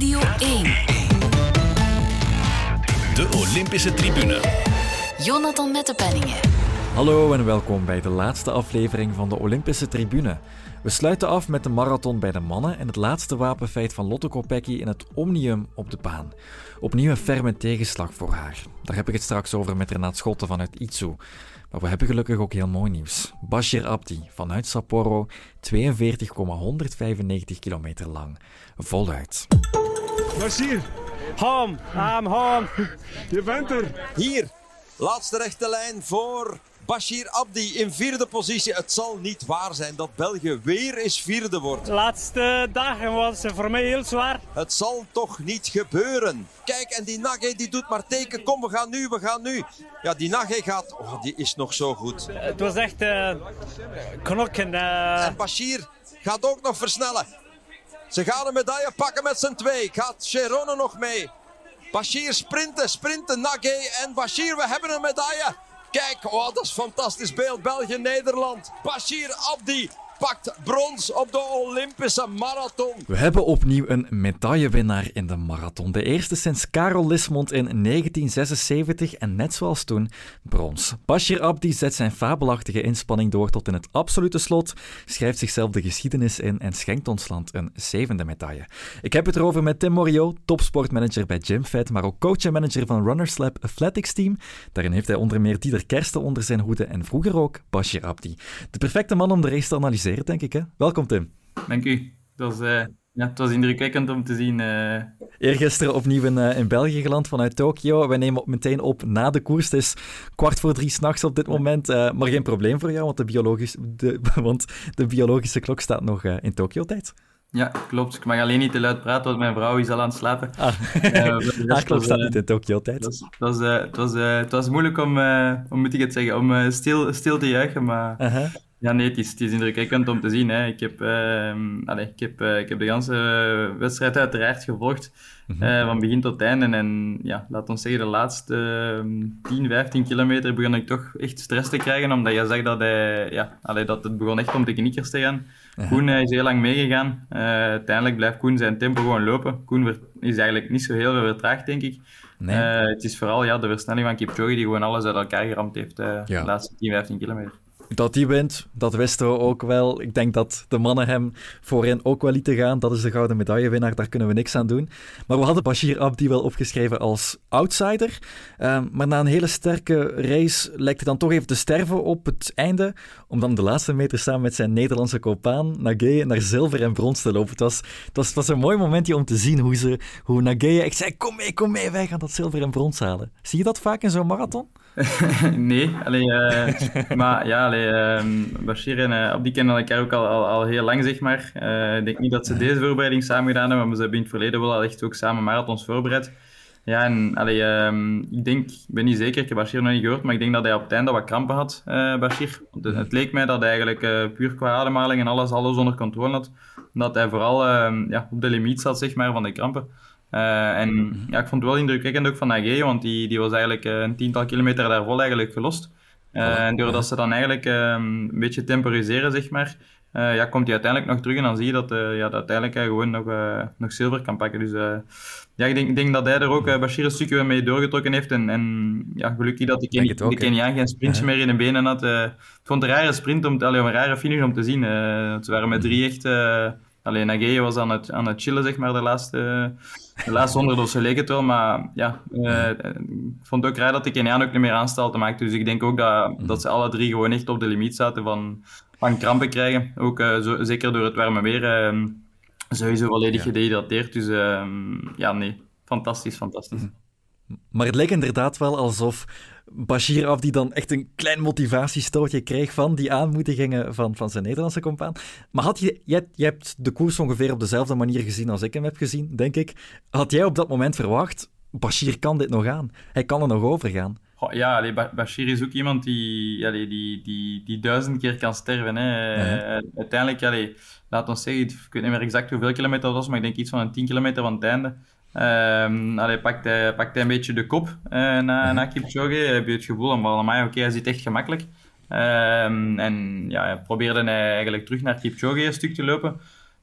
Radio 1. De Olympische Tribune. Jonathan Mettepenningen. Hallo en welkom bij de laatste aflevering van de Olympische Tribune. We sluiten af met de marathon bij de mannen en het laatste wapenfeit van Lotte Kopecky in het Omnium op de baan. Opnieuw een ferme tegenslag voor haar. Daar heb ik het straks over met Renat Schotten vanuit Itzu. Maar we hebben gelukkig ook heel mooi nieuws. Bashir Abdi vanuit Sapporo, 42,195 kilometer lang. Voluit. Bashir, home, I'm home. Je bent er. Hier, laatste rechte lijn voor Bashir Abdi in vierde positie. Het zal niet waar zijn dat België weer eens vierde wordt. De laatste dagen was voor mij heel zwaar. Het zal toch niet gebeuren. Kijk, en die Nage die doet maar teken. Kom, we gaan nu, we gaan nu. Ja, die Nage gaat... Oh, die is nog zo goed. Het was echt uh, knokken. Uh... En Bashir gaat ook nog versnellen. Ze gaan een medaille pakken met z'n twee. Gaat Cherone nog mee? Bashir sprinten, sprinten, Nage en Bashir. We hebben een medaille. Kijk, oh, dat is een fantastisch beeld. België-Nederland. Bashir Abdi pakt brons op de Olympische marathon. We hebben opnieuw een medaillewinnaar in de marathon. De eerste sinds Karel Lismond in 1976 en net zoals toen brons. Bashir Abdi zet zijn fabelachtige inspanning door tot in het absolute slot, schrijft zichzelf de geschiedenis in en schenkt ons land een zevende medaille. Ik heb het erover met Tim Morio, topsportmanager bij GymFed, maar ook coach en manager van Runners Lab Athletics Team. Daarin heeft hij onder meer Dieter Kersten onder zijn hoede en vroeger ook Bashir Abdi. De perfecte man om de race te analyseren denk ik. Hè? Welkom, Tim. Dank u. Dat was, uh, ja, het was indrukwekkend om te zien. Uh... Eergisteren opnieuw in, uh, in België geland vanuit Tokio. Wij nemen meteen op na de koers. Het is kwart voor drie s'nachts op dit moment. maar geen probleem voor jou, want de, biologisch, de, want de biologische klok staat nog in Tokio-tijd. Ja, klopt. Ik mag alleen niet te luid praten, want mijn vrouw is al aan het slapen. Ah, uh, klok staat niet in Tokio-tijd. Het was, het, was, het was moeilijk om, hoe moet ik het zeggen, om stil, stil te juichen, maar... -huh. Ja, nee, het is, het is indrukwekkend om te zien. Hè. Ik, heb, uh, allez, ik, heb, uh, ik heb de hele wedstrijd uiteraard gevolgd, mm -hmm. uh, van begin tot einde. En, en ja, laat ons zeggen, de laatste 10, 15 kilometer begon ik toch echt stress te krijgen, omdat je zag dat, hij, ja, allez, dat het begon echt om de knikkers te gaan. -huh. Koen is heel lang meegegaan. uiteindelijk blijft Koen zijn tempo gewoon lopen. Koen is eigenlijk niet zo heel veel vertraagd, denk ik. Nee. het is vooral ja, de versnelling van Kipchoge die gewoon alles uit elkaar geramd heeft ja. de laatste 10, 15 kilometer. Dat die wint, dat wisten we ook wel. Ik denk dat de mannen hem voorin ook wel lieten gaan. Dat is de gouden medaillewinnaar, daar kunnen we niks aan doen. Maar we hadden Bashir Abdi wel opgeschreven als outsider. Um, maar na een hele sterke race lijkt hij dan toch even te sterven op het einde. Om dan de laatste meter samen met zijn Nederlandse kopaan Nageye naar zilver en brons te lopen. Het was, het was, een mooi momentje om te zien hoe, ze, hoe. Ik zei, kom mee, kom mee, wij gaan dat zilver en brons halen. Zie je dat vaak in zo'n marathon? nee, alleen, uh, maar ja, allee, uh, Bashir en uh, Abdi kennen elkaar ook al, al, al, heel lang, zeg maar. ik denk niet dat ze deze voorbereiding samen gedaan hebben, maar ze hebben in het verleden wel al echt ook samen marathons voorbereid. Ja, en allee, ehm, ik denk, ik ben niet zeker, ik heb Bashir nog niet gehoord, maar ik denk dat hij op het einde wat krampen had, Bashir. Het, het, leek mij dat hij eigenlijk puur qua ademhaling en alles, alles onder controle had. Dat hij vooral ehm, ja, op de limiet zat, zeg maar, van de krampen. Uh, en mhm. ja, ik vond het wel indrukwekkend ook van Nage, want die, die was eigenlijk uh, een tiental kilometer daarvoor eigenlijk gelost. Uh, en doordat ze dan eigenlijk een beetje temporiseren, zeg maar, ja, komt hij uiteindelijk nog terug en dan zie je dat, ja, dat uiteindelijk hij gewoon nog, nog zilver kan pakken. Dus ja, ik denk, denk dat hij er ook Bashir een stukje mee doorgetrokken heeft. En, en ja, gelukkig dat de, Ken de Keniaan geen sprintje meer in de benen had. ik vond het een rare sprint, om, allee, een rare finish om te zien. ze waren met drie echt... Alleen Nage was aan het, aan het chillen, zeg maar, de laatste, de laatste honderd of zo leek het wel. Maar ja, uh, ik vond het ook raar dat de Keniaan ook niet meer aanstalten maakte. Dus ik denk ook dat, mhm. dat ze alle drie gewoon echt op de limiet zaten van, van krampen krijgen. Ook uh, zo, zeker door het warme weer. Uh, sowieso volledig ja. gedehydrateerd. Dus ehm, ja, nee. Fantastisch, fantastisch. Mhm. Maar het leek inderdaad wel alsof Bashir af die dan echt een klein motivatiestootje kreeg van die aanmoedigingen van, van zijn Nederlandse compaan. Maar had je, jij, jij hebt de koers ongeveer op dezelfde manier gezien als ik hem heb gezien, denk ik. Had jij op dat moment verwacht, Bashir kan dit nog aan? Hij kan er nog over gaan. Ja, allee, Bashir is ook iemand die, allee, die, die, die duizend keer kan sterven. Hè. Uh-huh. Uiteindelijk, allee, laat ons zeggen, ik weet niet meer exact hoeveel kilometer dat was, maar ik denk iets van een 10 kilometer van het einde. Um, allee, pakt, hij, pakt hij een beetje de kop uh, na, mhm. na Kipchoge. Heb je het gevoel van, oké, okay, hij zit echt gemakkelijk. Um, en ja, probeerde hij eigenlijk terug naar Kipchoge een stuk te lopen.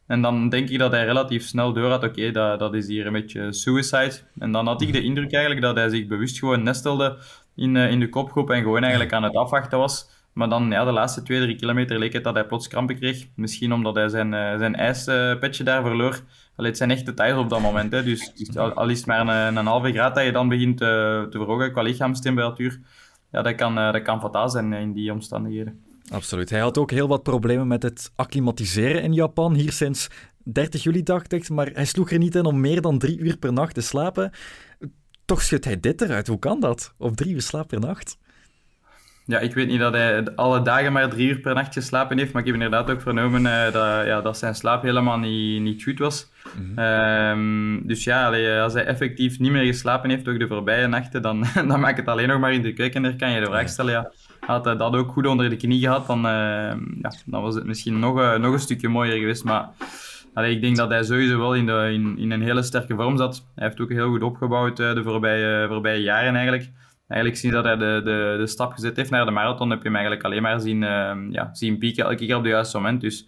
En dan denk ik dat hij relatief snel door had, oké, dat, dat is hier een beetje suicide. En dan had ik de indruk eigenlijk dat hij zich bewust gewoon nestelde in, uh, in de kopgroep en gewoon eigenlijk aan het afwachten was. Maar dan, ja, de laatste twee, drie kilometer leek het dat hij plots krampen kreeg. Misschien omdat hij zijn, uh, zijn ijspetje daar verloor. Het zijn echt details op dat moment. Hè. Dus, dus al, al, is het maar een, een halve graad dat je dan begint uh, te verhogen qua lichaamstemperatuur. Ja, dat kan, dat kan fataal zijn in die omstandigheden. Absoluut. Hij had ook heel wat problemen met het acclimatiseren in Japan. Hier sinds 30 juli, dacht ik. Maar hij sloeg er niet in om meer dan drie uur per nacht te slapen. Toch schudt hij dit eruit. Hoe kan dat? Op drie uur slaap per nacht? Ja, ik weet niet dat hij alle dagen maar drie uur per nacht geslapen heeft, maar ik heb inderdaad ook vernomen uh, dat, ja, dat zijn slaap helemaal niet, niet goed was. Mm -hmm. um, dus ja, allee, als hij effectief niet meer geslapen heeft, ook de voorbije nachten, dan, dan maakt het alleen nog maar in de keuken. Daar kan je de vraag stellen, ja, had hij dat ook goed onder de knie gehad, dan, uh, ja, dan was het misschien nog, uh, nog een stukje mooier geweest. Maar allee, ik denk dat hij sowieso wel in, de, in, in een hele sterke vorm zat. Hij heeft ook heel goed opgebouwd de voorbije, voorbije jaren eigenlijk eigenlijk sinds dat hij de, de, de stap gezet heeft naar de marathon, heb je hem eigenlijk alleen maar zien, uh, ja, zien pieken elke keer op het juiste moment. Dus,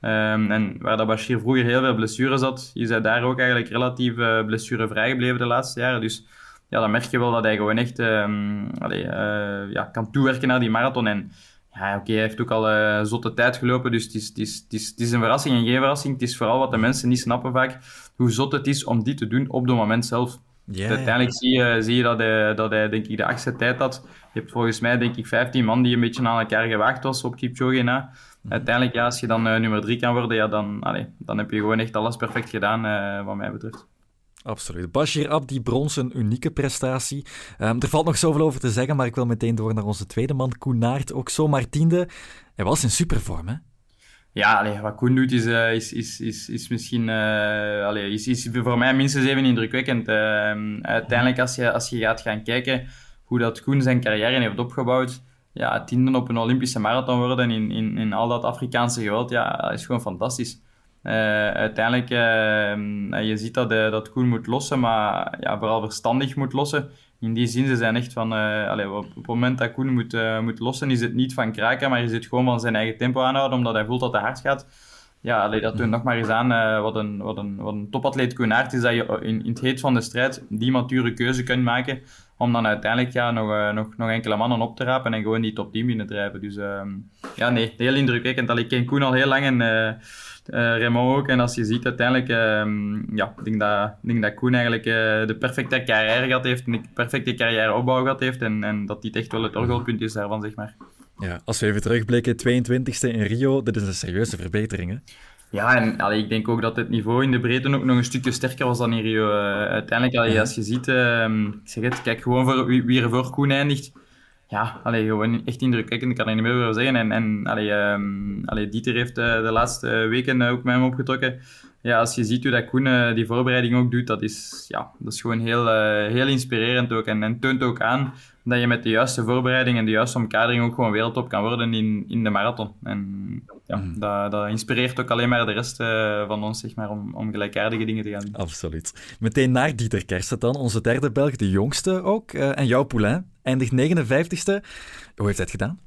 um, en waar dat Bashir vroeger heel veel blessures had, is hij daar ook eigenlijk relatief uh, blessurevrij gebleven de laatste jaren. Dus ja, dan merk je wel dat hij gewoon echt allee, uh, ja, kan toewerken naar die marathon. En ja, oké, hij heeft ook al uh, zotte tijd gelopen, dus het is, het, is, het, is, een verrassing en geen verrassing. Het is vooral wat de mensen niet snappen vaak, hoe zot het is om dit te doen op het moment zelf. Yeah, Uiteindelijk zie je, zie je dat, hij, dat hij denk ik, de achtste tijd had. Je hebt volgens mij denk ik 15 man die een beetje aan elkaar gewaagd was op Kipchoge na. Mm. Uiteindelijk, ja, als je dan uh, nummer 3 kan worden, ja, dan, dan heb je gewoon echt alles perfect gedaan, uh, wat mij betreft. Absoluut. Bashir Abdi, brons, een unieke prestatie. Um, er valt nog zoveel over te zeggen, maar ik wil meteen door naar onze tweede man, Koen Naert. Ook zomaar tiende. Hij was in supervorm, hè? Ja, wat Koen doet is, uh, is, is, is, is misschien allee, is, is voor mij minstens even indrukwekkend. Uh, uiteindelijk, als je, als je gaat gaan kijken hoe dat Koen zijn carrière heeft opgebouwd, ja, tiende op een Olympische marathon worden in, in, in al dat Afrikaanse geweld, ja, is gewoon fantastisch. Uiteindelijk, je ziet dat, dat Koen moet lossen, maar ja, vooral verstandig moet lossen in die zin, ze zijn echt van... Uh, allez, op, het moment dat Koen moet, uh, moet lossen, is het niet van kraken, maar is het gewoon van zijn eigen tempo aanhouden, omdat hij voelt dat het hard gaat. Ja, allee, dat toont nog maar eens aan uh, wat, een, wat, een, wat een topatleet Koen Aert is, dat je in, in het heet van de strijd die mature keuze kunt maken, om dan uiteindelijk ja, nog, nog, nog enkele mannen op te rapen en gewoon die top 10 binnen te drijven. Dus ehm, ja, nee, heel indrukwekkend. Allee, ik ken Koen al heel lang en uh, Raymond ook. En als je ziet uiteindelijk, uh, ja, ik denk dat, ik denk dat Koen eigenlijk de perfecte carrière gehad heeft, een perfecte carrièreopbouw gehad heeft en, en dat dit echt wel het orgelpunt is daarvan, zeg maar. Ja, als we even terugblikken, 22e in Rio, dit is een serieuze verbetering, hè? Ja, en allee, ik denk ook dat het niveau in de breedte ook nog een stukje sterker was dan in Rio. Uh, uiteindelijk, allee, als je ziet, uh, ik zeg het, kijk gewoon voor wie, wie er voor Koen eindigt ja, allee, gewoon echt indrukwekkend. Ik kan er niet meer over zeggen. En, en um, Dieter heeft uh, de laatste weken ook met hem opgetrokken. Ja, als je ziet hoe dat Koen die voorbereiding ook doet, dat is, ja, dat is gewoon heel, heel inspirerend ook. En, en toont ook aan dat je met de juiste voorbereiding en de juiste omkadering ook gewoon wereldtop kan worden in, in de marathon. En ja, mm. dat, dat inspireert ook alleen maar de rest uh, van ons, zeg maar, om, om gelijkaardige dingen te gaan doen. Absoluut. Meteen naar Dieter Kersten dan, onze derde Belg, de jongste ook. en jouw Poulain, eindigt 59ste. Hoe heeft hij het gedaan?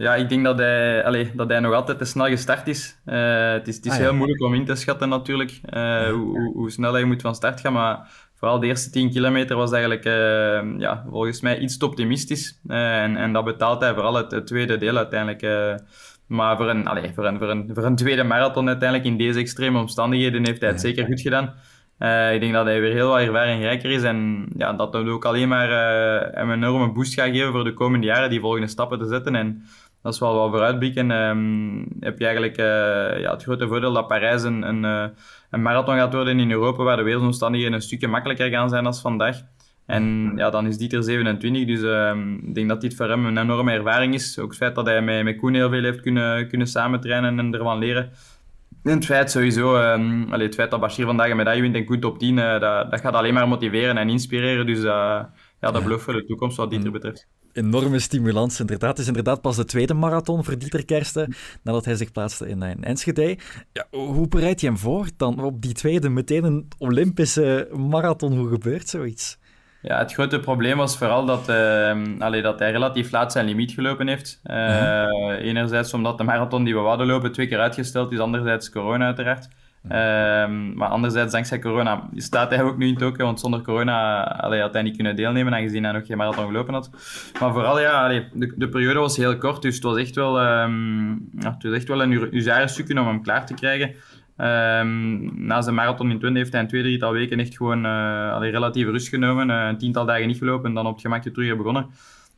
Ja, ik denk dat hij, allez, dat hij nog altijd te snel gestart is. Uh, het is, het is ah, ja. heel moeilijk om in te schatten natuurlijk, uh, hoe, hoe, snel hij moet van start gaan. Maar vooral de eerste 10 kilometer was eigenlijk uh, ja, volgens mij iets te optimistisch. en, en dat betaalt hij vooral het, het tweede deel uiteindelijk. maar voor een, allez, voor, een, voor, een, voor een tweede marathon uiteindelijk in deze extreme omstandigheden heeft hij het zeker goed gedaan. Ik denk dat hij weer heel wat ervaringrijker is en ja, dat hem ook alleen maar een enorme boost gaat geven voor de komende jaren die volgende stappen te zetten. En dat is wel wat vooruitblikken. Um, heb je eigenlijk uh, ja, het grote voordeel dat Parijs een, een, een, marathon gaat worden in Europa, waar de wereldomstandigheden een stukje makkelijker gaan zijn dan vandaag. En ja, dan is Dieter 27, dus um, ik denk dat dit voor hem een enorme ervaring is. Ook het feit dat hij met, met Koen heel veel heeft kunnen, kunnen samentrainen en ervan leren. En het feit sowieso, um, allee, het feit dat Bashir vandaag een medaille wint en Koen top 10, uh, dat, dat gaat alleen maar motiveren en inspireren. Dus uh, ja, dat belooft voor de toekomst wat Dieter betreft enorme stimulans, inderdaad. Het is inderdaad pas de tweede marathon voor Dieter Kersten, nadat hij zich plaatste in, in Enschede. Ja, hoe bereid je hem voor dan op die tweede, meteen een Olympische marathon? Hoe gebeurt zoiets? Ja, het grote probleem was vooral dat, uh, allee, dat hij relatief laat zijn limiet gelopen heeft. Uh, Enerzijds omdat de marathon die we wouden lopen twee keer uitgesteld is, anderzijds corona uiteraard. Uh, maar anderzijds, dankzij corona, staat hij ook nu in Tokio, want zonder corona had hij niet kunnen deelnemen, aangezien hij nog geen marathon gelopen had. Maar vooral, ja, de, de, periode was heel kort, dus het was echt wel, um, ja, het was echt wel een stukje om hem klaar te krijgen. Um, na zijn marathon in Twente heeft hij een twee, drietal weken echt gewoon uh, allee, relatief rust genomen. Uh, een tiental dagen niet gelopen en dan op het gemakje terug begonnen.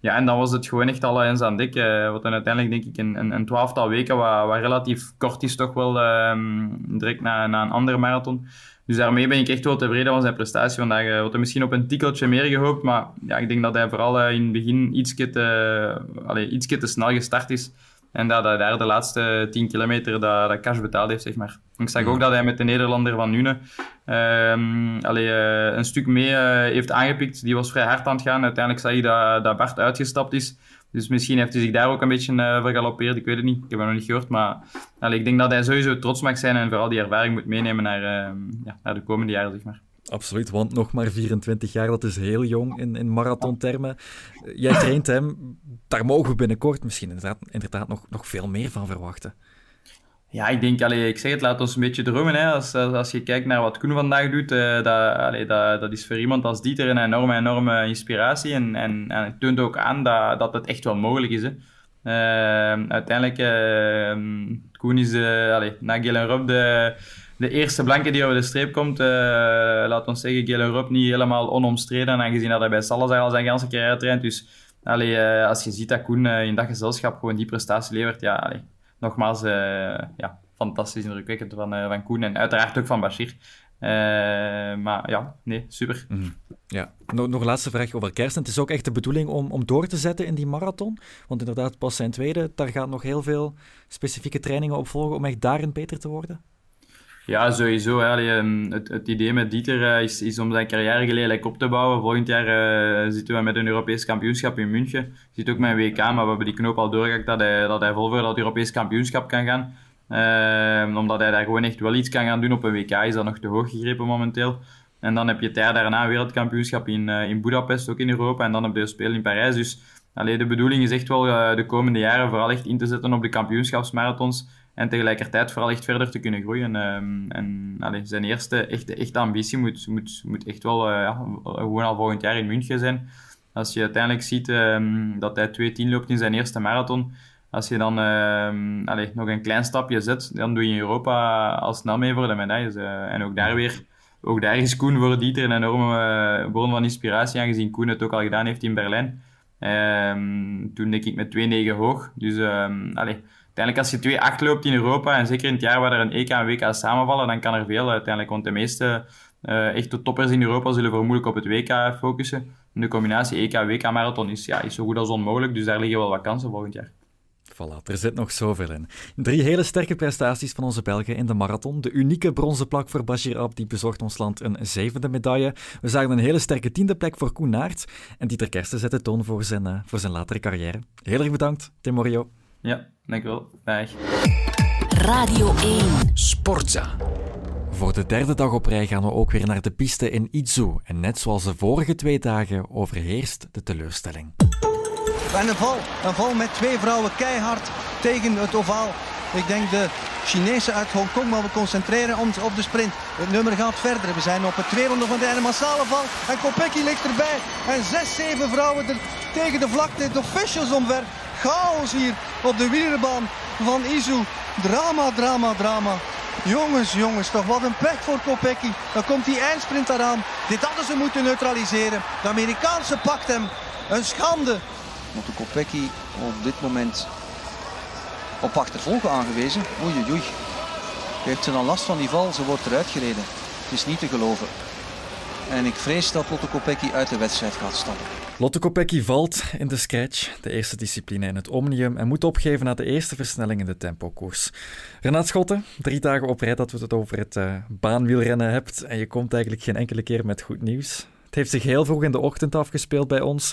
Ja, en dan was het gewoon echt al eens aan dik. Uh, wat uiteindelijk denk ik een, een, een twaalftal weken, wat, wat, relatief kort is toch wel um, direct na, een andere marathon. Dus daarmee ben ik echt wel tevreden van zijn prestatie vandaag. We hadden misschien op een tikkeltje meer gehoopt, maar ja, ik denk dat hij vooral in het begin iets te, te snel gestart is. En dat hij daar de laatste 10 kilometer dat, dat cash betaald heeft, zeg maar. Ik zag ook dat hij met de Nederlander van Nune um, allee, uh, een stuk mee uh, heeft aangepikt. Die was vrij hard aan het gaan. Uiteindelijk zag je dat, dat Bart uitgestapt is. Dus misschien heeft hij zich daar ook een beetje uh, vergalopeerd. Ik weet het niet. Ik heb het nog niet gehoord. Maar allee, ik denk dat hij sowieso trots mag zijn en vooral die ervaring moet meenemen naar, ja, naar de komende jaren, zeg maar. Absoluut, want nog maar 24 jaar, dat is heel jong in, in marathontermen. Jij traint hem, daar mogen we binnenkort misschien inderdaad, inderdaad nog, nog veel meer van verwachten. Ja, ik denk, allee, ik zeg het, laat ons een beetje dromen. Hè. Als, als je kijkt naar wat Koen vandaag doet, uh, dat, dat, dat is voor iemand als Dieter een enorme, enorme inspiratie. En, en, en het toont ook aan dat, dat het echt wel mogelijk is. Hè. Uh, uiteindelijk, uh, Koen is allee, na Rob de, de eerste blanke die over de streep komt. laat ons zeggen, Gillen Rob niet helemaal onomstreden, aangezien dat hij bij Salazar al zijn ganse carrière traint. Dus allee, als je ziet dat Koen in dat gezelschap gewoon die prestatie levert, ja, nogmaals, ja, fantastisch indrukwekkend van, van Koen en uiteraard ook van Bashir. Maar ja, nee, super. -hmm. Ja, nog, nog een laatste vraag over Kersten. Het is ook echt de bedoeling om, om door te zetten in die marathon. Want inderdaad, pas zijn tweede, daar gaan nog heel veel specifieke trainingen op volgen om echt daarin beter te worden. Ja, sowieso. Hè. Het, het, idee met Dieter is, is, om zijn carrière geleidelijk op te bouwen. Volgend jaar uh, zitten we met een Europees kampioenschap in München. Je ziet ook met een WK, maar we hebben die knoop al doorgehakt dat hij, dat hij vol voor dat Europees kampioenschap kan gaan. Uh, omdat hij daar gewoon echt wel iets kan gaan doen op een WK, is dat nog te hoog gegrepen momenteel. En dan heb je jaar daarna een wereldkampioenschap in, uh, in Budapest, ook in Europa. En dan heb je de Spelen in Parijs. Dus allee, de bedoeling is echt wel de komende jaren vooral echt in te zetten op de kampioenschapsmarathons. En tegelijkertijd vooral echt verder te kunnen groeien. Um, en zijn eerste echte, echte ambitie moet, moet, moet echt wel uh, ja, gewoon al volgend jaar in München zijn. Als je uiteindelijk ziet um, dat hij 2.10 loopt in zijn eerste marathon, als je dan allee, nog een klein stapje zet, dan doe je in Europa al snel mee voor de medailles. Uh, en ook daar weer, ook daar is Koen voor Dieter een enorme uh, bron van inspiratie, aangezien Koen het ook al gedaan heeft in Berlijn. toen denk ik met 2.9 hoog. Dus uiteindelijk als je 2-8 loopt in Europa, en zeker in het jaar waar er een EK en WK samenvallen, dan kan er veel uiteindelijk. Want de meeste uh, echte toppers in Europa zullen vermoedelijk op het WK focussen. En de combinatie EK-WK-marathon is, ja, is zo goed als onmogelijk, dus daar liggen wel wat kansen volgend jaar. Voilà, er zit nog zoveel in. Drie hele sterke prestaties van onze Belgen in de marathon. De unieke bronzen plak voor Bashir Abdi bezorgt ons land een zevende medaille. We zagen een hele sterke tiende plek voor Koen Naert. En Dieter Kersten zet de toon voor zijn, uh, voor zijn latere carrière. Heel erg bedankt, Tim Morio. Ja, dankjewel. Dag. Radio 1. Sportza. Voor de derde dag op rij gaan we ook weer naar de piste in Izu. En net zoals de vorige twee dagen overheerst de teleurstelling. En een val. Een val met twee vrouwen keihard tegen het ovaal. Ik denk de Chinese uit Hongkong, maar we concentreren ons op de sprint. Het nummer gaat verder. We zijn op het tweede van de massale val. En Kopecky ligt erbij. En zes, zeven vrouwen er tegen de vlakte. De officials omver chaos hier op de wielerbaan van Izu. Drama, drama, drama. Jongens, jongens, toch wat een pech voor Kopecky. Dan komt die eindsprint eraan. Dit hadden ze moeten neutraliseren. De Amerikaanse pakt hem. Een schande. Moet Kopecky op dit moment op achtervolgen aangewezen. Oei, oei. Heeft ze dan last van die val? Ze wordt eruit gereden. Het is niet te geloven. En ik vrees dat Lotte Kopecky uit de wedstrijd gaat stappen. Lotte Kopecky valt in de scratch, de eerste discipline in het Omnium, en moet opgeven na de eerste versnelling in de tempokoers. Renaat Schotten, drie dagen op rij dat we het over het uh, baanwielrennen hebt en je komt eigenlijk geen enkele keer met goed nieuws. Het heeft zich heel vroeg in de ochtend afgespeeld bij ons.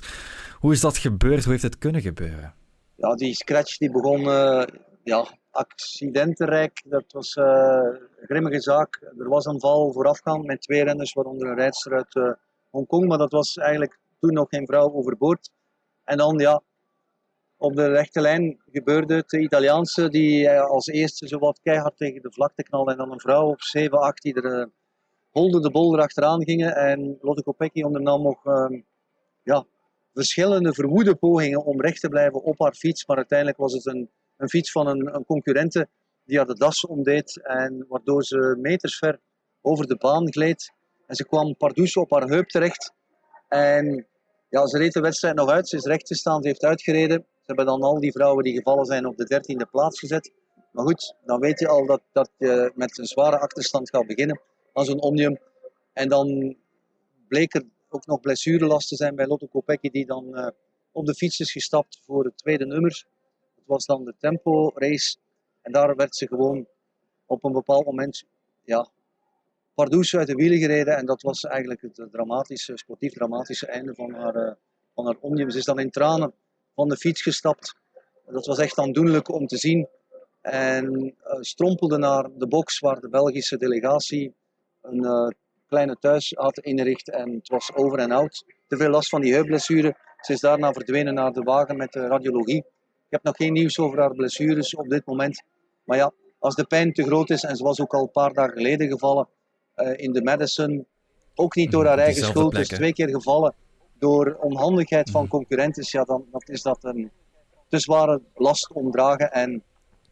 Hoe is dat gebeurd? Hoe heeft het kunnen gebeuren? Ja, die scratch die begon uh, ja, accidentenrijk. Dat was uh, een grimmige zaak. Er was een val voorafgaand met twee renners, waaronder een rijdster uit Hongkong, maar dat was eigenlijk toen nog geen vrouw overboord. En dan ja, op de rechte lijn gebeurde het. De Italiaanse die eh, als eerste zo wat keihard tegen de vlakte knalde. En dan een vrouw op 7, 8 die er holde de bol erachteraan gingen. En Lotte Kopecky ondernam nog uh, ja, verschillende verwoede pogingen om recht te blijven op haar fiets. Maar uiteindelijk was het een, een fiets van een, een concurrente die haar de das omdeed. En waardoor ze metersver over de baan gleed. En ze kwam pardoes op haar heup terecht. En ja, ze reed de wedstrijd nog uit. Ze is recht gestaan, ze heeft uitgereden. Ze hebben dan al die vrouwen die gevallen zijn op de dertiende plaats gezet. Maar goed, dan weet je al dat, dat je met een zware achterstand gaat beginnen als een Omnium. En dan bleek er ook nog blessurelast te zijn bij Lotto Kopecky, die dan uh, op de fiets is gestapt voor het tweede nummer. Het was dan de tempo race. En daar werd ze gewoon op een bepaald moment ja, pardoes uit de wielen gereden. En dat was eigenlijk het dramatische, sportief dramatische einde van haar, uh, van haar omnium. Ze is dan in tranen van de fiets gestapt. Dat was echt aandoenlijk om te zien. En uh, strompelde naar de box waar de Belgische delegatie een kleine thuis had ingericht. En het was over en out. Te veel last van die heupblessure. Ze is daarna verdwenen naar de wagen met de radiologie. Ik heb nog geen nieuws over haar blessures op dit moment. Maar ja, als de pijn te groot is, en ze was ook al een paar dagen geleden gevallen, uh, in de Madison. Ook niet door haar eigen schuld, dus twee keer gevallen door onhandigheid van concurrenten. Ja, dan, dan is dat een te zware last omdragen en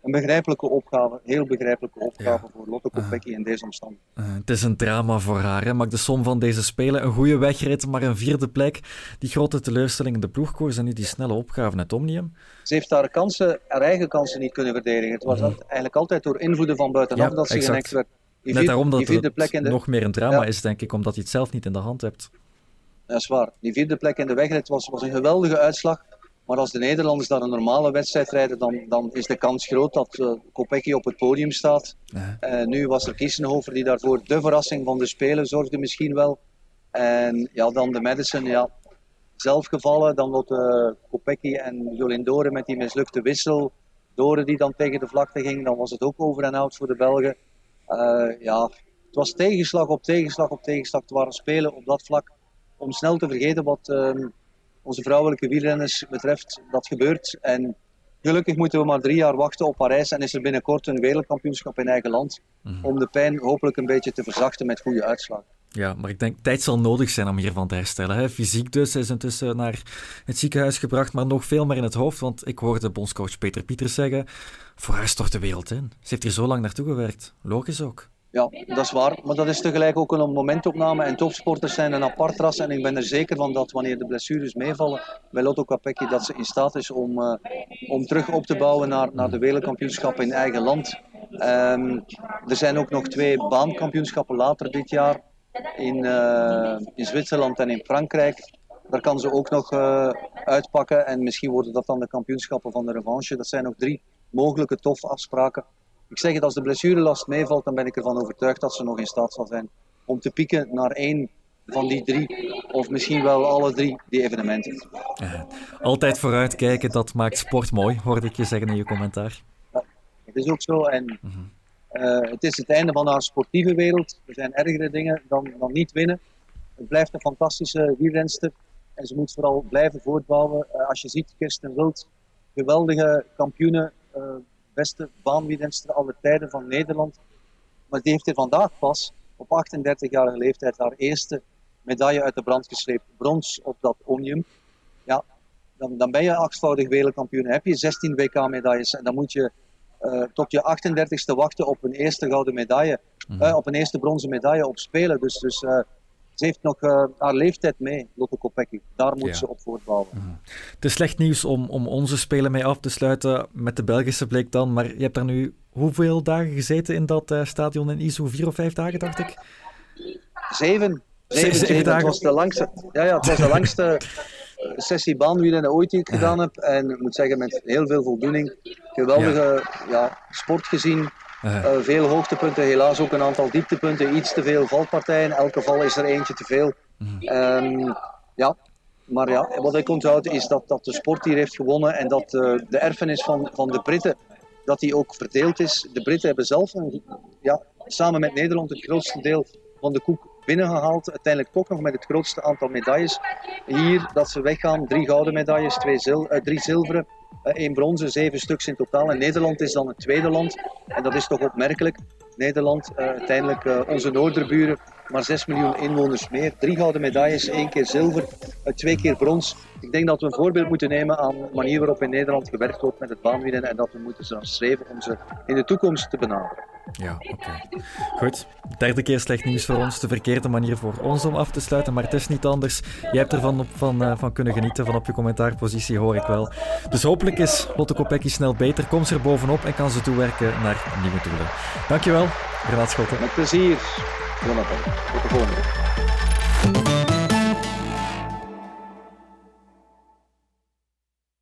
een begrijpelijke opgave, heel begrijpelijke opgave ja. voor Lotte Kopecky uh, in deze omstandigheden. Uh, het is een drama voor haar. Hè? Maakt de som van deze spelen een goede wegrit, maar een vierde plek. Die grote teleurstelling in de ploegkoers en nu die snelle opgave het Omnium. Ze heeft haar kansen, haar eigen kansen niet kunnen verdedigen. Het was mm. eigenlijk altijd door invloeden van buitenaf ja, dat ze genekt werd. Net daarom dat het de... nog meer een drama ja. is, denk ik, omdat je het zelf niet in de hand hebt. Dat is waar. Die vierde plek in de wegrit was, was een geweldige uitslag. Maar als de Nederlanders daar een normale wedstrijd rijden, dan, dan is de kans groot dat uh, Kopecky op het podium staat. Ja. Uh, nu was er Kiesenhofer die daarvoor de verrassing van de Spelen zorgde misschien wel. En ja, dan de Madison, ja, zelf gevallen. Dan wordt uh, Kopecky en Jolien Dore met die mislukte wissel. Dore die dan tegen de vlakte ging, dan was het ook over en out voor de Belgen. Uh, ja, het was tegenslag op tegenslag op tegenslag. Het waren spelen op dat vlak om snel te vergeten wat uh, onze vrouwelijke wielrenners betreft. Dat gebeurt. En gelukkig moeten we maar drie jaar wachten op Parijs. En is er binnenkort een wereldkampioenschap in eigen land. Mm. Om de pijn hopelijk een beetje te verzachten met goede uitslagen. Ja, maar ik denk tijd zal nodig zijn om hiervan te herstellen. Hè. Fysiek dus is intussen naar het ziekenhuis gebracht, maar nog veel meer in het hoofd. Want ik hoorde bondscoach Peter Pieters zeggen, voor haar stort de wereld in. Ze heeft hier zo lang naartoe gewerkt. Logisch ook. Ja, dat is waar. Maar dat is tegelijk ook een momentopname. En topsporters zijn een apart ras. En ik ben er zeker van dat wanneer de blessures meevallen bij Lotto Capecchi, dat ze in staat is om, uh, om terug op te bouwen naar, naar de wereldkampioenschappen in eigen land. Um, er zijn ook nog twee baankampioenschappen later dit jaar in, uh, in Zwitserland en in Frankrijk. Daar kan ze ook nog uh, uitpakken en misschien worden dat dan de kampioenschappen van de revanche. Dat zijn nog drie mogelijke tof afspraken. Ik zeg het, als de blessurelast meevalt, dan ben ik ervan overtuigd dat ze nog in staat zal zijn om te pieken naar één van die drie, of misschien wel alle drie, die evenementen. Altijd vooruitkijken, dat maakt sport mooi, hoorde ik je zeggen in je commentaar. Ja, het is ook zo en -huh. Uh, het is het einde van haar sportieve wereld. Er zijn ergere dingen dan, dan niet winnen. Het blijft een fantastische wielrenster. En ze moet vooral blijven voortbouwen. Uh, als je ziet, Kirsten Wild, geweldige kampioene, uh, beste baanwielrenster aller tijden van Nederland. Maar die heeft er vandaag pas op 38-jarige leeftijd haar eerste medaille uit de brand gesleept. Brons op dat Omnium. Ja, dan, dan ben je achtvoudig wereldkampioen. Heb je 16 WK-medailles en dan moet je uh, tot je 38ste wachten op een eerste gouden medaille, mm. uh, op een eerste bronzen medaille op Spelen. Dus, dus uh, ze heeft nog haar leeftijd mee, Lotte Kopecky. Daar moet ja. ze op voortbouwen. Mm. Het is slecht nieuws om, om onze Spelen mee af te sluiten met de Belgische blik dan, maar je hebt daar nu hoeveel dagen gezeten in dat stadion in Izu? Vier of vijf dagen, dacht ik? Zeven. Zeven, zeven, zeven dagen. Het was de langste, ja, ja, het was de langste sessie baanwielen ooit die ik gedaan heb. En ik moet zeggen, met heel veel voldoening. Geweldige ja. ja sport gezien. Uh, veel hoogtepunten, helaas ook een aantal dieptepunten. Iets te veel valpartijen. Elke val is er eentje te veel. Uh. Um, ja, maar ja, wat ik onthoud is dat, dat de sport hier heeft gewonnen en dat uh, de erfenis van, van de Britten dat die ook verdeeld is. De Britten hebben zelf een, ja, samen met Nederland het grootste deel van de koek binnengehaald. Uiteindelijk toch nog met het grootste aantal medailles. Hier dat ze weggaan, drie gouden medailles, twee zil uh, drie zilveren, één bronzen, zeven stuks in totaal. En Nederland is dan het tweede land. En dat is toch opmerkelijk. Nederland, uh, uiteindelijk onze noorderburen, maar 6 miljoen inwoners meer. Drie gouden medailles, één keer zilver, twee keer brons. Ik denk dat we een voorbeeld moeten nemen aan de manier waarop in Nederland gewerkt wordt met het baanwinnen en dat we moeten streven om ze in de toekomst te benaderen. Ja, oké. Okay. Goed. Derde keer slecht nieuws voor ons. De verkeerde manier voor ons om af te sluiten, maar het is niet anders. Jij hebt ervan op, van, uh, van kunnen genieten, van op je commentaarpositie hoor ik wel. Dus hopelijk is Lotte Kopecky snel beter, komt ze er bovenop en kan ze toewerken naar nieuwe doelen. Dankjewel, Renaat Schotten. Met plezier, どの中に、プロトフォームです。